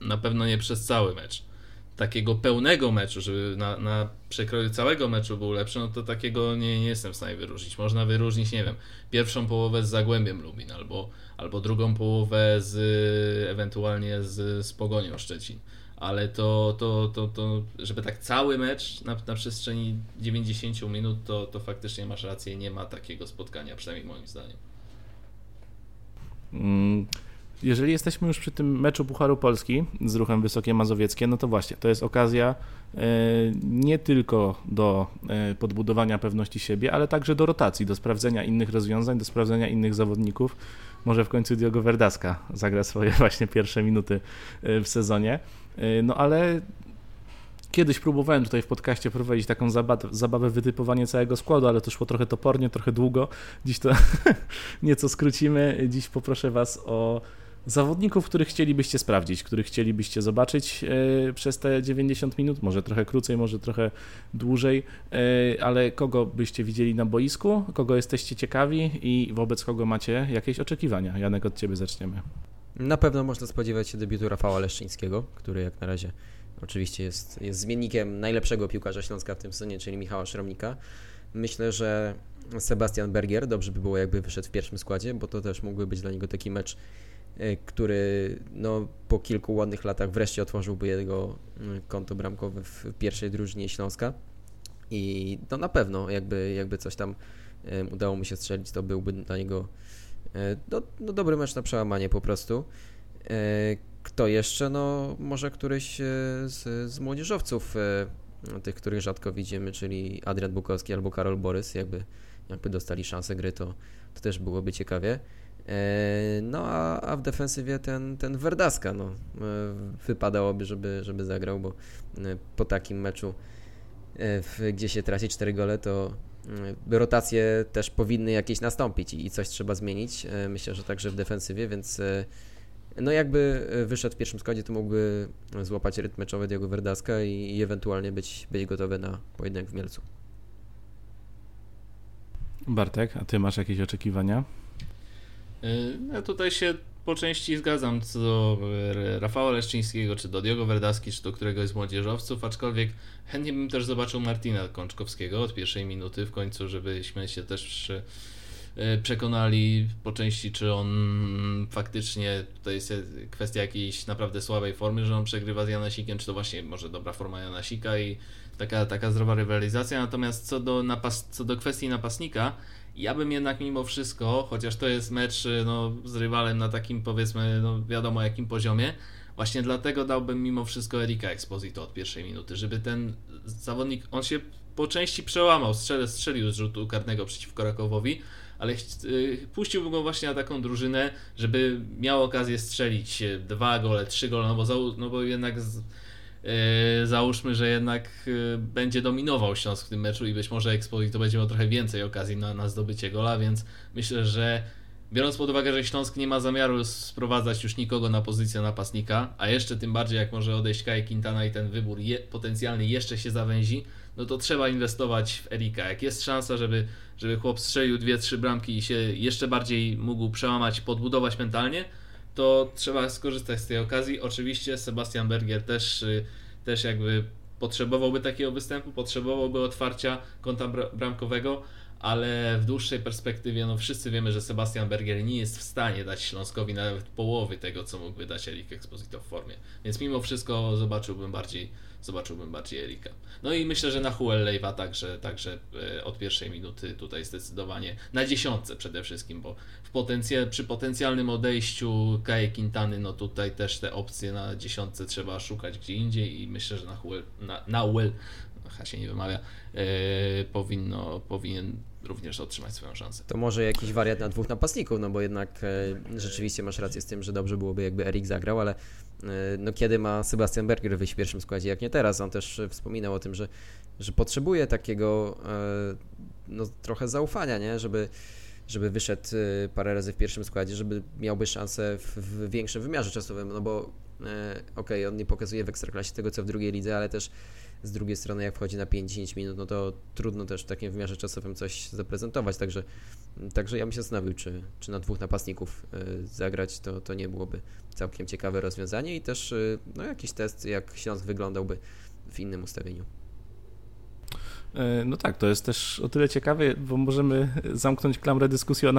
Na pewno nie przez cały mecz takiego pełnego meczu, żeby na, na przekroju całego meczu był lepszy, no to takiego nie, nie jestem w stanie wyróżnić. Można wyróżnić, nie wiem, pierwszą połowę z Zagłębiem Lubin albo, albo drugą połowę z ewentualnie z, z Pogonią Szczecin. Ale to, to, to, to, żeby tak cały mecz na, na przestrzeni 90 minut, to, to faktycznie masz rację, nie ma takiego spotkania, przynajmniej moim zdaniem. Mm jeżeli jesteśmy już przy tym meczu Pucharu Polski z ruchem Wysokie Mazowieckie, no to właśnie, to jest okazja e, nie tylko do e, podbudowania pewności siebie, ale także do rotacji, do sprawdzenia innych rozwiązań, do sprawdzenia innych zawodników. Może w końcu Diogo Verdaska zagra swoje właśnie pierwsze minuty e, w sezonie. No ale Kiedyś próbowałem tutaj w podcaście prowadzić taką zabawę, wytypowanie całego składu, ale to szło trochę topornie, trochę długo. Dziś to nieco skrócimy. Dziś poproszę Was o zawodników, których chcielibyście sprawdzić, których chcielibyście zobaczyć e, przez te 90 minut, może trochę krócej, może trochę dłużej, e, ale kogo byście widzieli na boisku, kogo jesteście ciekawi i wobec kogo macie jakieś oczekiwania? Janek, od Ciebie zaczniemy. Na pewno można spodziewać się debiutu Rafała Leszczyńskiego, który jak na razie oczywiście jest, jest zmiennikiem najlepszego piłkarza Śląska w tym sezonie, czyli Michała Szromnika. Myślę, że Sebastian Bergier dobrze by było jakby wyszedł w pierwszym składzie, bo to też mógłby być dla niego taki mecz który no, po kilku ładnych latach wreszcie otworzyłby jego mm, konto bramkowe w pierwszej drużynie Śląska. I no na pewno jakby, jakby coś tam udało mu się strzelić, to byłby dla niego e, no, no dobry mecz na przełamanie po prostu. E, kto jeszcze? No może któryś z, z młodzieżowców, tych, których rzadko widzimy, czyli Adrian Bukowski albo Karol Borys, jakby, jakby dostali szansę gry, to, to też byłoby ciekawie. E, no a, a w defensywie ten, ten Verdaska, no, e, wypadałoby, żeby, żeby zagrał, bo e, po takim meczu, gdzie się traci 4 gole, to rotacje też powinny jakieś nastąpić i coś trzeba zmienić. Myślę, że także w defensywie, więc no jakby wyszedł w pierwszym składzie, to mógłby złapać rytm meczowy Diego Verdaska i, i ewentualnie być, być gotowy na pojedynek w Mielcu. Bartek, a ty masz jakieś oczekiwania? Ja tutaj się po części zgadzam co do Rafała Leszczyńskiego, czy do Diogo Verdaski, czy do któregoś z młodzieżowców, aczkolwiek chętnie bym też zobaczył Martina Kączkowskiego od pierwszej minuty w końcu, żebyśmy się też y, przekonali po części, czy on faktycznie, to jest kwestia jakiejś naprawdę słabej formy, że on przegrywa z Janasikiem, czy to właśnie może dobra forma Janasika i taka, taka zdrowa rywalizacja, natomiast co do, napas, co do kwestii napastnika, ja bym jednak mimo wszystko, chociaż to jest mecz no, z rywalem na takim powiedzmy, no, wiadomo jakim poziomie, właśnie dlatego dałbym mimo wszystko Erika Exposito od pierwszej minuty, żeby ten zawodnik, on się po części przełamał, strzelił, strzelił z rzutu karnego przeciwko Rakowowi, ale y, puściłbym go właśnie na taką drużynę, żeby miał okazję strzelić dwa gole, trzy gole, no bo, no bo jednak z, załóżmy, że jednak yy, będzie dominował Śląsk w tym meczu i być może Exposito będzie miał trochę więcej okazji na, na zdobycie gola, więc myślę, że biorąc pod uwagę, że Śląsk nie ma zamiaru sprowadzać już nikogo na pozycję napastnika, a jeszcze tym bardziej jak może odejść Kai Quintana i ten wybór je, potencjalny jeszcze się zawęzi, no to trzeba inwestować w Erika. Jak jest szansa, żeby, żeby chłop strzelił dwie, trzy bramki i się jeszcze bardziej mógł przełamać, podbudować mentalnie, to trzeba skorzystać z tej okazji. Oczywiście Sebastian Berger też, y, też jakby potrzebowałby takiego występu, potrzebowałby otwarcia kąta bramkowego, ale w dłuższej perspektywie, no wszyscy wiemy, że Sebastian Berger nie jest w stanie dać Śląskowi nawet połowy tego, co mógłby dać Erik Exposito w formie. Więc mimo wszystko zobaczyłbym bardziej zobaczyłbym bardziej Erika. No i myślę, że na Huel Leiva także, także e, od pierwszej minuty tutaj zdecydowanie na dziesiątce przede wszystkim, bo w potencjal, przy potencjalnym odejściu Kaje Quintany, no tutaj też te opcje na dziesiątce trzeba szukać gdzie indziej i myślę, że na Huel, na, na Huel no, się nie wymawia, e, powinno, powinien również otrzymać swoją szansę. To może jakiś wariant na dwóch napastników, no bo jednak e, rzeczywiście masz rację z tym, że dobrze byłoby jakby Erik zagrał, ale E, no kiedy ma Sebastian Berger wyjść w pierwszym składzie, jak nie teraz. On też wspominał o tym, że, że potrzebuje takiego e, no, trochę zaufania, nie? Żeby, żeby wyszedł e, parę razy w pierwszym składzie, żeby miałby szansę w, w większym wymiarze czasowym, no bo okej, okay, on nie pokazuje w Ekstraklasie tego, co w drugiej lidze, ale też z drugiej strony jak wchodzi na 5-10 minut, no to trudno też w takim wymiarze czasowym coś zaprezentować, także, także ja bym się zastanowił, czy, czy na dwóch napastników zagrać, to, to nie byłoby całkiem ciekawe rozwiązanie i też y, no, jakiś test, jak Śląsk wyglądałby w innym ustawieniu. E, no tak, to jest też o tyle ciekawe, bo możemy zamknąć klamrę dyskusji o,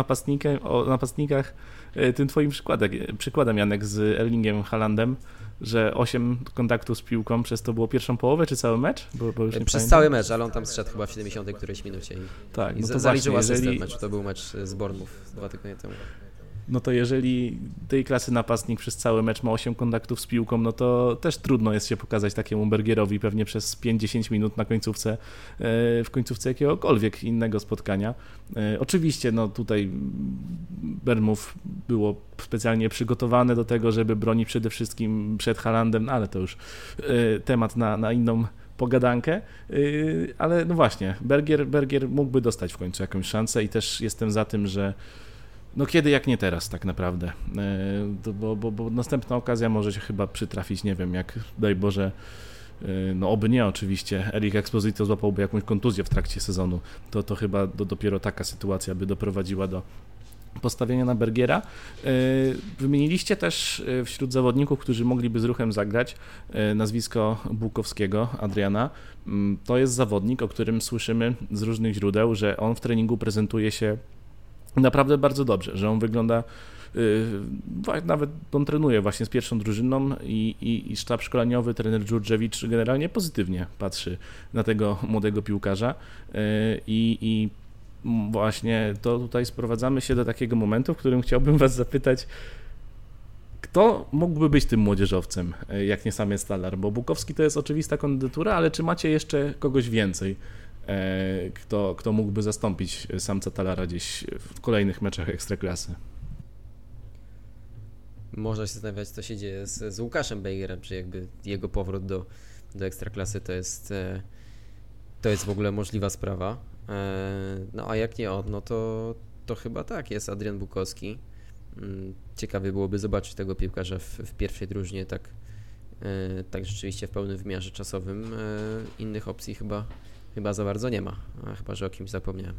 o napastnikach e, tym twoim przykładem, przykładem Janek z Erlingiem Halandem, że 8 kontaktów z piłką przez to było pierwszą połowę, czy cały mecz? Bo, bo przez pamiętam. cały mecz, ale on tam zszedł chyba w 70 którejś minucie i, tak, no i to zaliczył właśnie, jeżeli... meczu. To był mecz z Bournemouth dwa tygodnie temu no to jeżeli tej klasy napastnik przez cały mecz ma 8 kontaktów z piłką, no to też trudno jest się pokazać takiemu Bergierowi pewnie przez 5-10 minut na końcówce, e, w końcówce jakiegokolwiek innego spotkania. E, oczywiście, no tutaj Bermów było specjalnie przygotowane do tego, żeby bronić przede wszystkim przed Halandem, ale to już e, temat na, na inną pogadankę, ale no właśnie, Bergier, Bergier mógłby dostać w końcu jakąś szansę i też jestem za tym, że no kiedy jak nie teraz tak naprawdę, e, bo, bo, bo następna okazja może się chyba przytrafić, nie wiem, jak daj Boże, e, no oby nie oczywiście, Erik Exposito złapałby jakąś kontuzję w trakcie sezonu, to, to chyba do, dopiero taka sytuacja by doprowadziła do postawienia na Bergiera. E, wymieniliście też wśród zawodników, którzy mogliby z ruchem zagrać, nazwisko Bukowskiego, Adriana. Mm, to jest zawodnik, o którym słyszymy z różnych źródeł, że on w treningu prezentuje się naprawdę bardzo dobrze, że on wygląda y, nawet on trenuje właśnie z pierwszą drużyną i, i, i sztab szkoleniowy, trener Dżurdżewicz generalnie pozytywnie patrzy na tego młodego piłkarza y, i, i właśnie to tutaj sprowadzamy się do takiego momentu, w którym chciałbym was zapytać, kto mógłby być tym młodzieżowcem, y, jak nie sam Stalar? Bo Bukowski to jest oczywista kandydatura, ale czy macie jeszcze kogoś więcej? E, kto, kto mógłby zastąpić samca Talara gdzieś w kolejnych meczach Ekstraklasy. Można się zastanawiać, co się dzieje z, z Łukaszem Bejgerem, czy jakby jego powrót do, do Ekstraklasy to jest, e, to jest w ogóle możliwa sprawa. E, no a jak nie on, no to, to chyba tak, jest Adrian Bukowski. Mm, ciekawie byłoby zobaczyć tego piłkarza w, w pierwszej drużynie, tak, tak rzeczywiście w pełnym wymiarze czasowym. Innych opcji chyba chyba za bardzo nie ma, chyba że o kimś zapomniałem.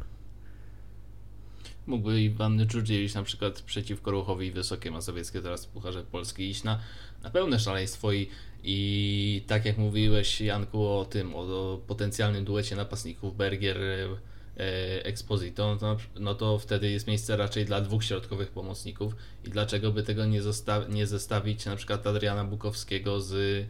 Mógłby Iwan Dżurdziewicz na przykład przeciwko Ruchowi Wysokie Mazowieckie teraz w Pucharze Polski iść na, na pełne szaleństwo i, i tak jak mówiłeś Janku o tym, o, o potencjalnym duecie napastników Bergier e, Exposito, no to, no to wtedy jest miejsce raczej dla dwóch środkowych pomocników i dlaczego by tego nie, zosta- nie zestawić na przykład Adriana Bukowskiego z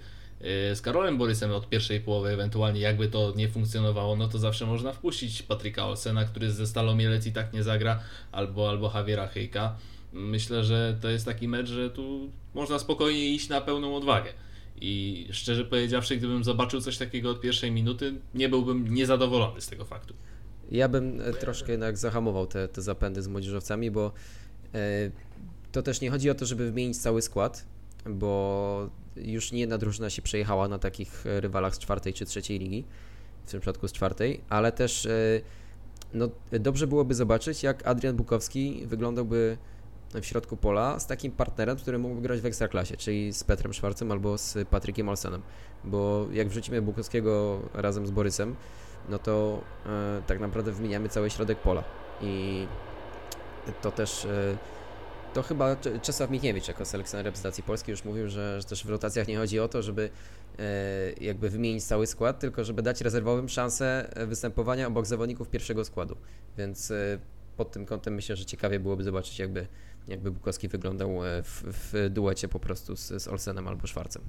z Karolem Borysem od pierwszej połowy, ewentualnie jakby to nie funkcjonowało, no to zawsze można wpuścić Patryka Olsena, który ze Stalą Mielec i tak nie zagra, albo, albo Javiera Hejka. Myślę, że to jest taki mecz, że tu można spokojnie iść na pełną odwagę. I szczerze powiedziawszy, gdybym zobaczył coś takiego od pierwszej minuty, nie byłbym niezadowolony z tego faktu. Ja bym e, troszkę jednak zahamował te, te zapędy z młodzieżowcami, bo e, to też nie chodzi o to, żeby wymienić cały skład, bo już nie jedna drużyna się przejechała na takich e, rywalach z czwartej czy trzeciej ligi, w tym przypadku z czwartej, ale też e, no, dobrze byłoby zobaczyć, jak Adrian Bukowski wyglądałby w środku pola z takim partnerem, który mógłby grać w ekstraklasie, czyli z Petrem Szwarcem albo z Patrykiem Olsenem. Bo jak wrzucimy Bukowskiego razem z Borysem, no to e, tak naprawdę wymieniamy cały środek pola. I to też to chyba Czesław Michniewicz jako selekcjoner reprezentacji Polski już mówił, że, że, też w rotacjach nie chodzi o to, żeby e, jakby wymienić cały skład, tylko żeby dać rezerwowym szansę występowania obok zawodników pierwszego składu. Więc e, pod tym kątem myślę, że ciekawie byłoby zobaczyć jakby, jakby Bukowski wyglądał e, w, w duecie po prostu z, z Olsenem albo Szwarcem.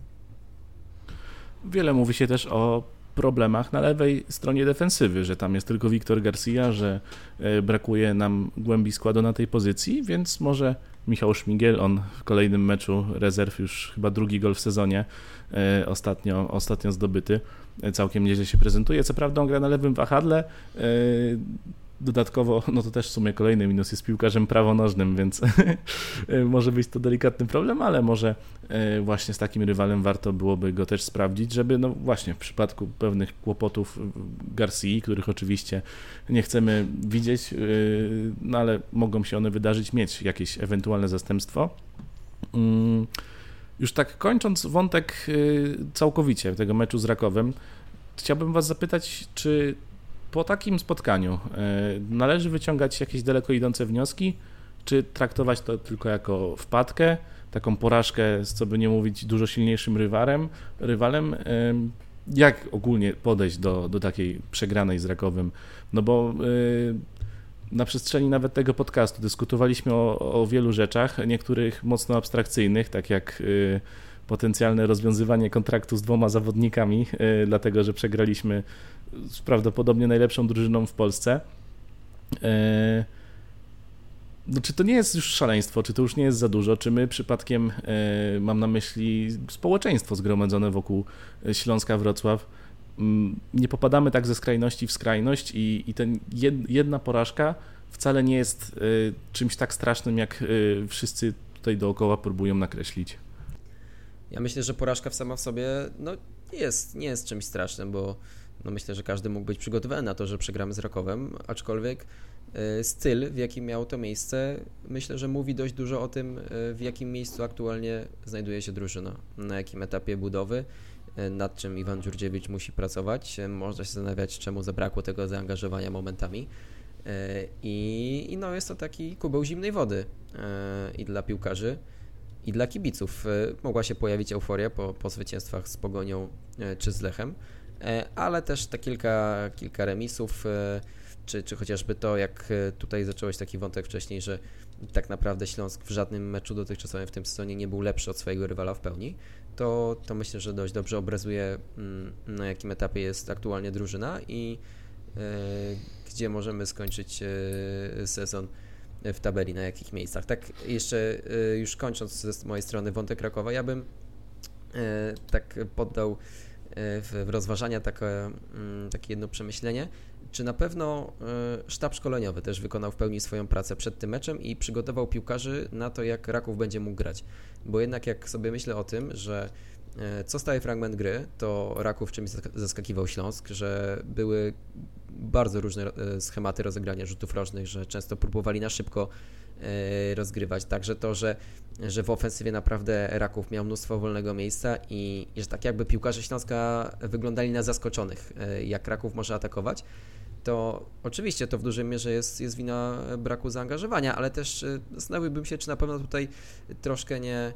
Wiele mówi się też o problemach na lewej stronie defensywy, że tam jest tylko Wiktor Garcia, że e, brakuje nam głębi składu na tej pozycji, więc może Michał Szmigiel, on w kolejnym meczu rezerw już chyba drugi gol w sezonie e, ostatnio, ostatnio zdobyty, e, całkiem nieźle się prezentuje. Co prawda on gra na lewym wahadle, Dodatkowo, no to też w sumie kolejny minus jest piłkarzem prawonożnym, więc może być to delikatny problem, ale może e, właśnie z takim rywalem warto byłoby go też sprawdzić, żeby no właśnie w przypadku pewnych kłopotów Garcia, których oczywiście nie chcemy widzieć, e, no ale mogą się one wydarzyć, mieć jakieś ewentualne zastępstwo. Mm, już tak kończąc wątek e, całkowicie tego meczu z Rakowem, chciałbym Was zapytać, czy po takim spotkaniu e, należy wyciągać jakieś daleko idące wnioski, czy traktować to tylko jako wpadkę, taką porażkę, z co by nie mówić, dużo silniejszym rywalem, rywalem e, jak ogólnie podejść do, do takiej przegranej z Rakowym? No bo e, na przestrzeni nawet tego podcastu dyskutowaliśmy o, o wielu rzeczach, niektórych mocno abstrakcyjnych, tak jak potencjalne rozwiązywanie kontraktu z dwoma zawodnikami, dlatego że przegraliśmy z prawdopodobnie najlepszą drużyną w Polsce. E, no, czy to nie jest już szaleństwo, czy to już nie jest za dużo, czy my przypadkiem, e, mam na myśli społeczeństwo zgromadzone wokół Śląska Wrocław, nie popadamy tak ze skrajności w skrajność i, i ten jedna porażka wcale nie jest czymś tak strasznym, jak wszyscy tutaj dookoła próbują nakreślić. Ja myślę, że porażka sama w sobie no, nie, jest, nie jest czymś strasznym, bo no myślę, że każdy mógł być przygotowany na to, że przegramy z Rakowem, aczkolwiek e, styl, w jakim miało to miejsce, myślę, że mówi dość dużo o tym, e, w jakim miejscu aktualnie znajduje się drużyna, na jakim etapie budowy, e, nad czym Iwan Dziurdziewicz musi pracować. Można się zastanawiać, czemu zabrakło tego zaangażowania momentami. I, I, no jest to taki kubeł zimnej wody i dla piłkarzy, i dla kibiców. Mogła się pojawić euforia po, po zwycięstwach z Pogonią czy z Lechem, E, ale też te kilka, kilka remisów, e, czy, czy chociażby to, jak tutaj zacząłeś taki wątek wcześniej, że tak naprawdę Śląsk w żadnym meczu dotychczasowym w tym sezonie nie był lepszy od swojego rywala w pełni, to, to myślę, że dość dobrze obrazuje mm, na jakim etapie jest aktualnie drużyna i gdzie możemy skończyć sezon w tabeli, na jakich miejscach. Tak jeszcze już kończąc z mojej strony wątek Krakowa, ja bym tak poddał w, w rozważania takie, mm, takie jedno przemyślenie, czy na pewno sztab szkoleniowy też wykonał w pełni swoją pracę przed tym meczem i przygotował piłkarzy na to, jak Raków będzie mógł grać. Bo jednak jak sobie myślę o tym, że co staje fragment gry, to Raków czymś zaskakiwał Śląsk, że były bardzo różne e, schematy rozegrania rzutów rożnych, że często próbowali na szybko E, rozgrywać. Także to, że, że w ofensywie naprawdę Raków miał mnóstwo wolnego miejsca i, i że tak jakby piłkarze Śląska wyglądali na zaskoczonych, e, jak Raków może atakować, to oczywiście to w dużej mierze jest, jest wina braku zaangażowania, ale też e, zastanowiłbym się, czy na pewno tutaj troszkę nie,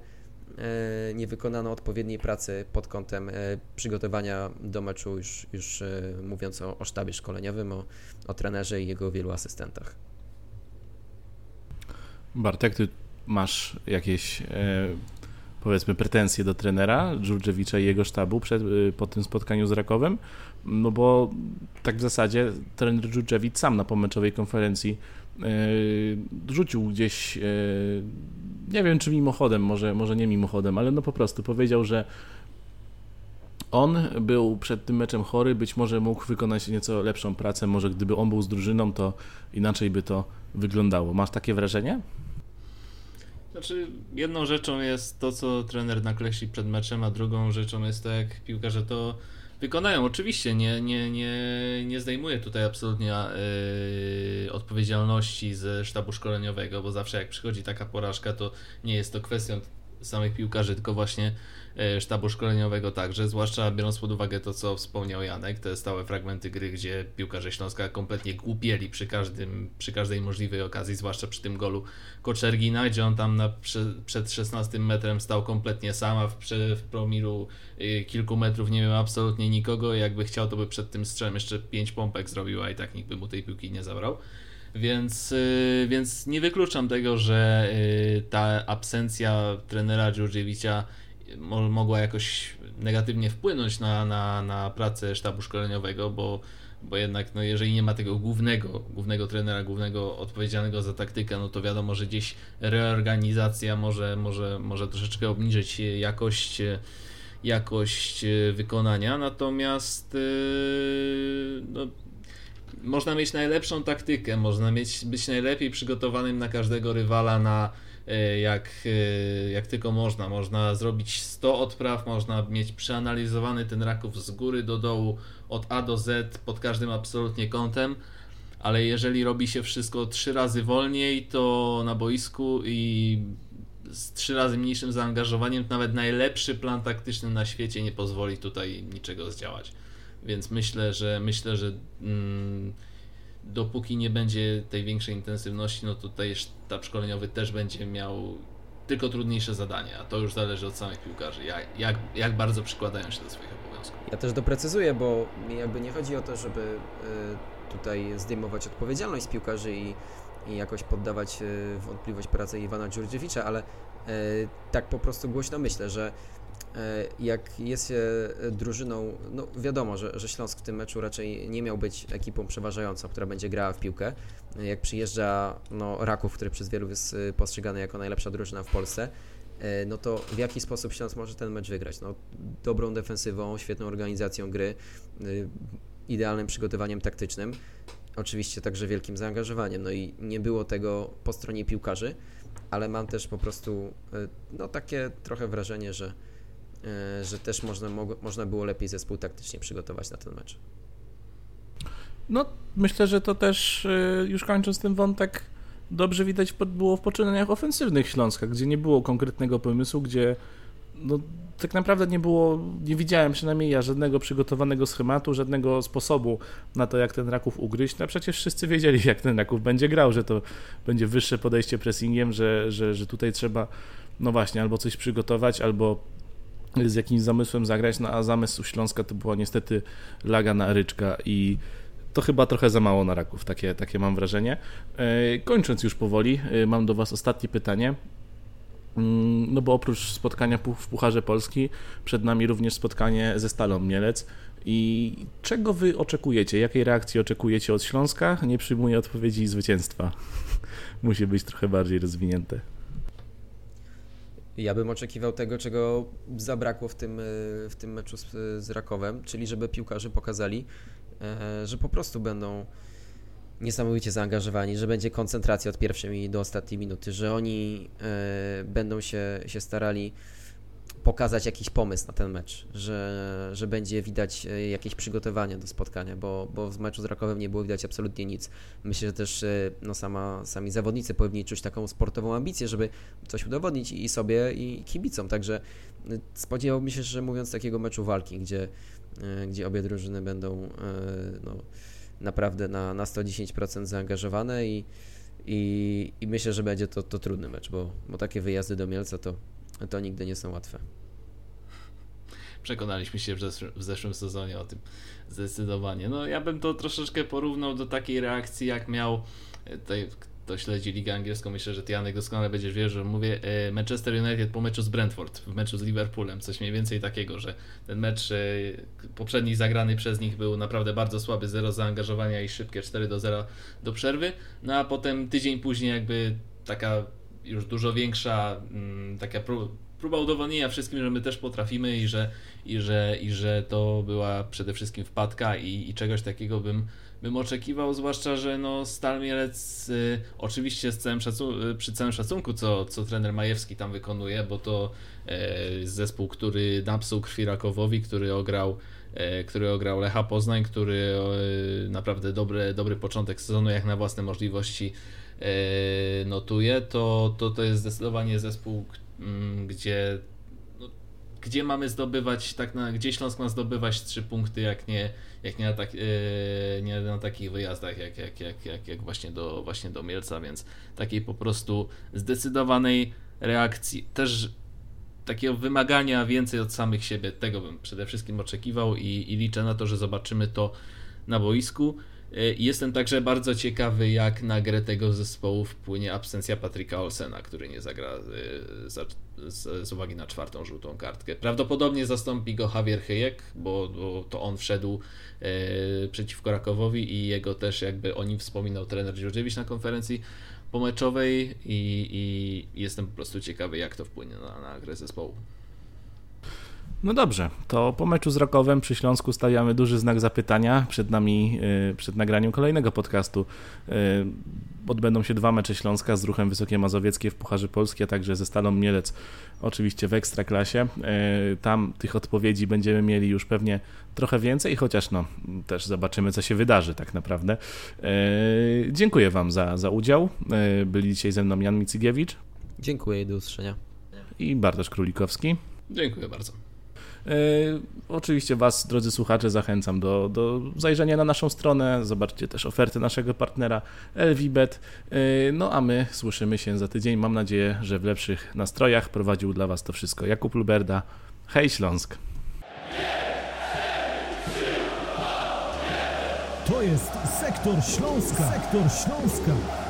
nie wykonano odpowiedniej pracy pod kątem przygotowania do meczu, już, już mówiąc o, o sztabie szkoleniowym, o, o trenerze i jego wielu asystentach. Bartek, ty masz jakieś e, powiedzmy pretensje do trenera Dżurdżewicza i jego sztabu przed, e, po tym spotkaniu z Rakowem? No bo tak w zasadzie trener Dżurdżewicz sam na pomeczowej konferencji e, rzucił gdzieś, e, nie wiem czy mimochodem, może, może nie mimochodem, ale no po prostu powiedział, że on był przed tym meczem chory, być może mógł wykonać nieco lepszą pracę, może gdyby on był z drużyną, to inaczej by to wyglądało. Masz takie wrażenie? Znaczy, jedną rzeczą jest to, co trener nakreśli przed meczem, a drugą rzeczą jest to, jak piłkarze to wykonają. Oczywiście nie, nie, nie, nie zdejmuję tutaj absolutnie yy, odpowiedzialności ze sztabu szkoleniowego, bo zawsze jak przychodzi taka porażka, to nie jest to kwestią samych piłkarzy, tylko właśnie E, sztabu szkoleniowego także, zwłaszcza biorąc pod uwagę to, co wspomniał Janek, te stałe fragmenty gry, gdzie piłkarze Śląska kompletnie głupieli przy, każdym, przy każdej możliwej okazji, zwłaszcza przy tym golu Koczergina, gdzie on tam na, przed 16 metrem stał kompletnie sama w, w promilu y, kilku metrów nie miał absolutnie nikogo, jakby chciał, to by przed tym strzałem jeszcze 5 pompek zrobiła i tak nikt by mu tej piłki nie zabrał. Więc, y, więc nie wykluczam tego, że y, ta absencja trenera Dżurdziewicza mogła jakoś negatywnie wpłynąć na, na, na pracę sztabu szkoleniowego, bo, bo jednak no jeżeli nie ma tego głównego, głównego trenera, głównego odpowiedzialnego za taktykę, no to wiadomo, że gdzieś reorganizacja może, może, może troszeczkę obniżyć jakość jakość wykonania, natomiast no, można mieć najlepszą taktykę, można mieć, być najlepiej przygotowanym na każdego rywala na E, jak, e, jak tylko można. Można zrobić 100 odpraw, można mieć przeanalizowany ten Raków z góry do dołu, od A do Z, pod każdym absolutnie kątem, ale jeżeli robi się wszystko trzy razy wolniej, to na boisku i z trzy razy mniejszym zaangażowaniem, nawet najlepszy plan taktyczny na świecie nie pozwoli tutaj niczego zdziałać. Więc myślę, że myślę, że mm, dopóki nie będzie tej większej intensywności, no to tutaj sztab szkoleniowy też będzie miał tylko trudniejsze zadania, a to już zależy od samych piłkarzy, jak, jak, jak bardzo przykładają się do swoich obowiązków. Ja też doprecyzuję, bo jakby nie chodzi o to, żeby y, tutaj zdejmować odpowiedzialność z piłkarzy i, i jakoś poddawać y, wątpliwość pracę Iwana Dziurdziewicza, ale y, tak po prostu głośno myślę, że jak jest się drużyną, no wiadomo, że, że Śląsk w tym meczu raczej nie miał być ekipą przeważającą, która będzie grała w piłkę. Jak przyjeżdża no, Raków, który przez wielu jest postrzegany jako najlepsza drużyna w Polsce, e, no to w jaki sposób Śląsk może ten mecz wygrać? No, dobrą defensywą, świetną organizacją gry, idealnym przygotowaniem taktycznym, oczywiście także wielkim zaangażowaniem. No i nie było tego po stronie piłkarzy, ale mam też po prostu no, takie trochę wrażenie, że E, że też można, można było lepiej zespół taktycznie przygotować na ten mecz. No, myślę, że to też e, już kończąc ten wątek, dobrze widać było w poczynaniach ofensywnych Śląska, gdzie nie było konkretnego pomysłu, gdzie no, tak naprawdę nie było, nie widziałem przynajmniej ja żadnego przygotowanego schematu, żadnego sposobu na to, jak ten Raków ugryźć. No przecież wszyscy wiedzieli, jak ten Raków będzie grał, że to będzie wyższe podejście pressingiem, że, że, że tutaj trzeba, no właśnie, albo coś przygotować, albo z jakimś zamysłem zagrać, no a zamysł Śląska to była niestety laga na ryczka i to chyba trochę za mało na raków, takie, takie mam wrażenie. E, kończąc już powoli, e, mam do Was ostatnie pytanie. Mm, no bo oprócz spotkania w Pucharze Polski, przed nami również spotkanie ze Stalą Mielec. I czego Wy oczekujecie? Jakiej reakcji oczekujecie od Śląska? Nie przyjmuję odpowiedzi zwycięstwa. Musi być trochę bardziej rozwinięte. Ja bym oczekiwał tego, czego zabrakło w tym, e, w tym meczu z, z Rakowem, czyli żeby piłkarze pokazali, e, że po prostu będą niesamowicie zaangażowani, że będzie koncentracja od pierwszej do ostatniej minuty, że oni e, będą się, się starali pokazać jakiś pomysł na ten mecz, że, że będzie widać e, jakieś przygotowanie do spotkania, bo, bo w meczu z Rakowem nie było widać absolutnie nic. Myślę, że też e, no, sama, sami zawodnicy powinni czuć taką sportową ambicję, żeby coś udowodnić i sobie, i kibicom. Także e, spodziewałbym się, że mówiąc takiego meczu walki, gdzie, gdzie obie drużyny będą no, naprawdę na, na 110% zaangażowane i, i, i myślę, że będzie to, to trudny mecz, bo, bo takie wyjazdy do Mielca to to nigdy nie są łatwe. Przekonaliśmy się w, zeszłym sezonie o tym zdecydowanie. No ja bym to troszeczkę porównał do takiej reakcji, jak miał e, tutaj kto śledzi ligę angielską, myślę, że ty Janek doskonale będziesz wiedział, że mówię e, Manchester United po meczu z Brentford, w meczu z Liverpoolem, coś mniej więcej takiego, że ten mecz e, poprzedni zagrany przez nich był naprawdę bardzo słaby, zero zaangażowania i szybkie 4 do 0 do przerwy, no a potem tydzień później jakby taka już dużo większa mm, taka próba udowodnienia wszystkim, że my też potrafimy i że, i że, i że to była przede wszystkim wpadka i, i czegoś takiego bym, bym oczekiwał, zwłaszcza, że no Stal Mielec y, oczywiście z całym szacun- przy całym szacunku, co, co trener Majewski tam wykonuje, bo to y, zespół, który napsuł krwi Rakowowi, który ograł y, który ograł Lecha Poznań, który y, naprawdę dobry, dobry początek sezonu, jak na własne możliwości y, notuje, to, to to jest zdecydowanie zespół, Mm, gdzie, no, gdzie mamy zdobywać, tak na, gdzie Śląsk ma zdobywać trzy punkty, jak nie, jak nie, na, tak, yy, nie na takich wyjazdach, jak, jak, jak, jak, jak właśnie, do, właśnie do Mielca, więc takiej po prostu zdecydowanej reakcji. Też takiego wymagania więcej od samych siebie, tego bym przede wszystkim oczekiwał i, i liczę na to, że zobaczymy to na boisku. Y, jestem także bardzo ciekawy, jak na grę tego zespołu wpłynie absencja Patryka Olsena, który nie zagra y, z, z, uwagi na czwartą żółtą kartkę. Prawdopodobnie zastąpi go Javier Hyjek, bo, bo to on wszedł e, przeciwko Rakowowi i jego też jakby o nim wspominał trener Dziurdziewicz na konferencji pomeczowej i, i jestem po prostu ciekawy, jak to wpłynie na, na grę zespołu. No dobrze, to po meczu z Rokowem przy Śląsku stawiamy duży znak zapytania. Przed nami, y, przed nagraniem kolejnego podcastu y, odbędą się dwa mecze Śląska z ruchem Wysokie Mazowieckie w Pucharze Polski, a także ze Stalą Mielec, oczywiście w Ekstraklasie. Y, tam tych odpowiedzi będziemy mieli już pewnie trochę więcej, chociaż no, też zobaczymy, co się wydarzy tak naprawdę. Dziękuję Wam za, za udział. Byli dzisiaj ze mną Jan Micygiewicz. Dziękuję i do usłyszenia. I Bartosz Królikowski. Dziękuję bardzo. E, oczywiście Was, drodzy słuchacze, zachęcam do, do zajrzenia na naszą stronę. Zobaczcie też oferty naszego partnera Elwibet. E, no a my słyszymy się za tydzień. Mam nadzieję, że w lepszych nastrojach prowadził dla Was to wszystko Jakub Luberda. Hej Śląsk! To jest Sektor Śląska. Sektor Śląska.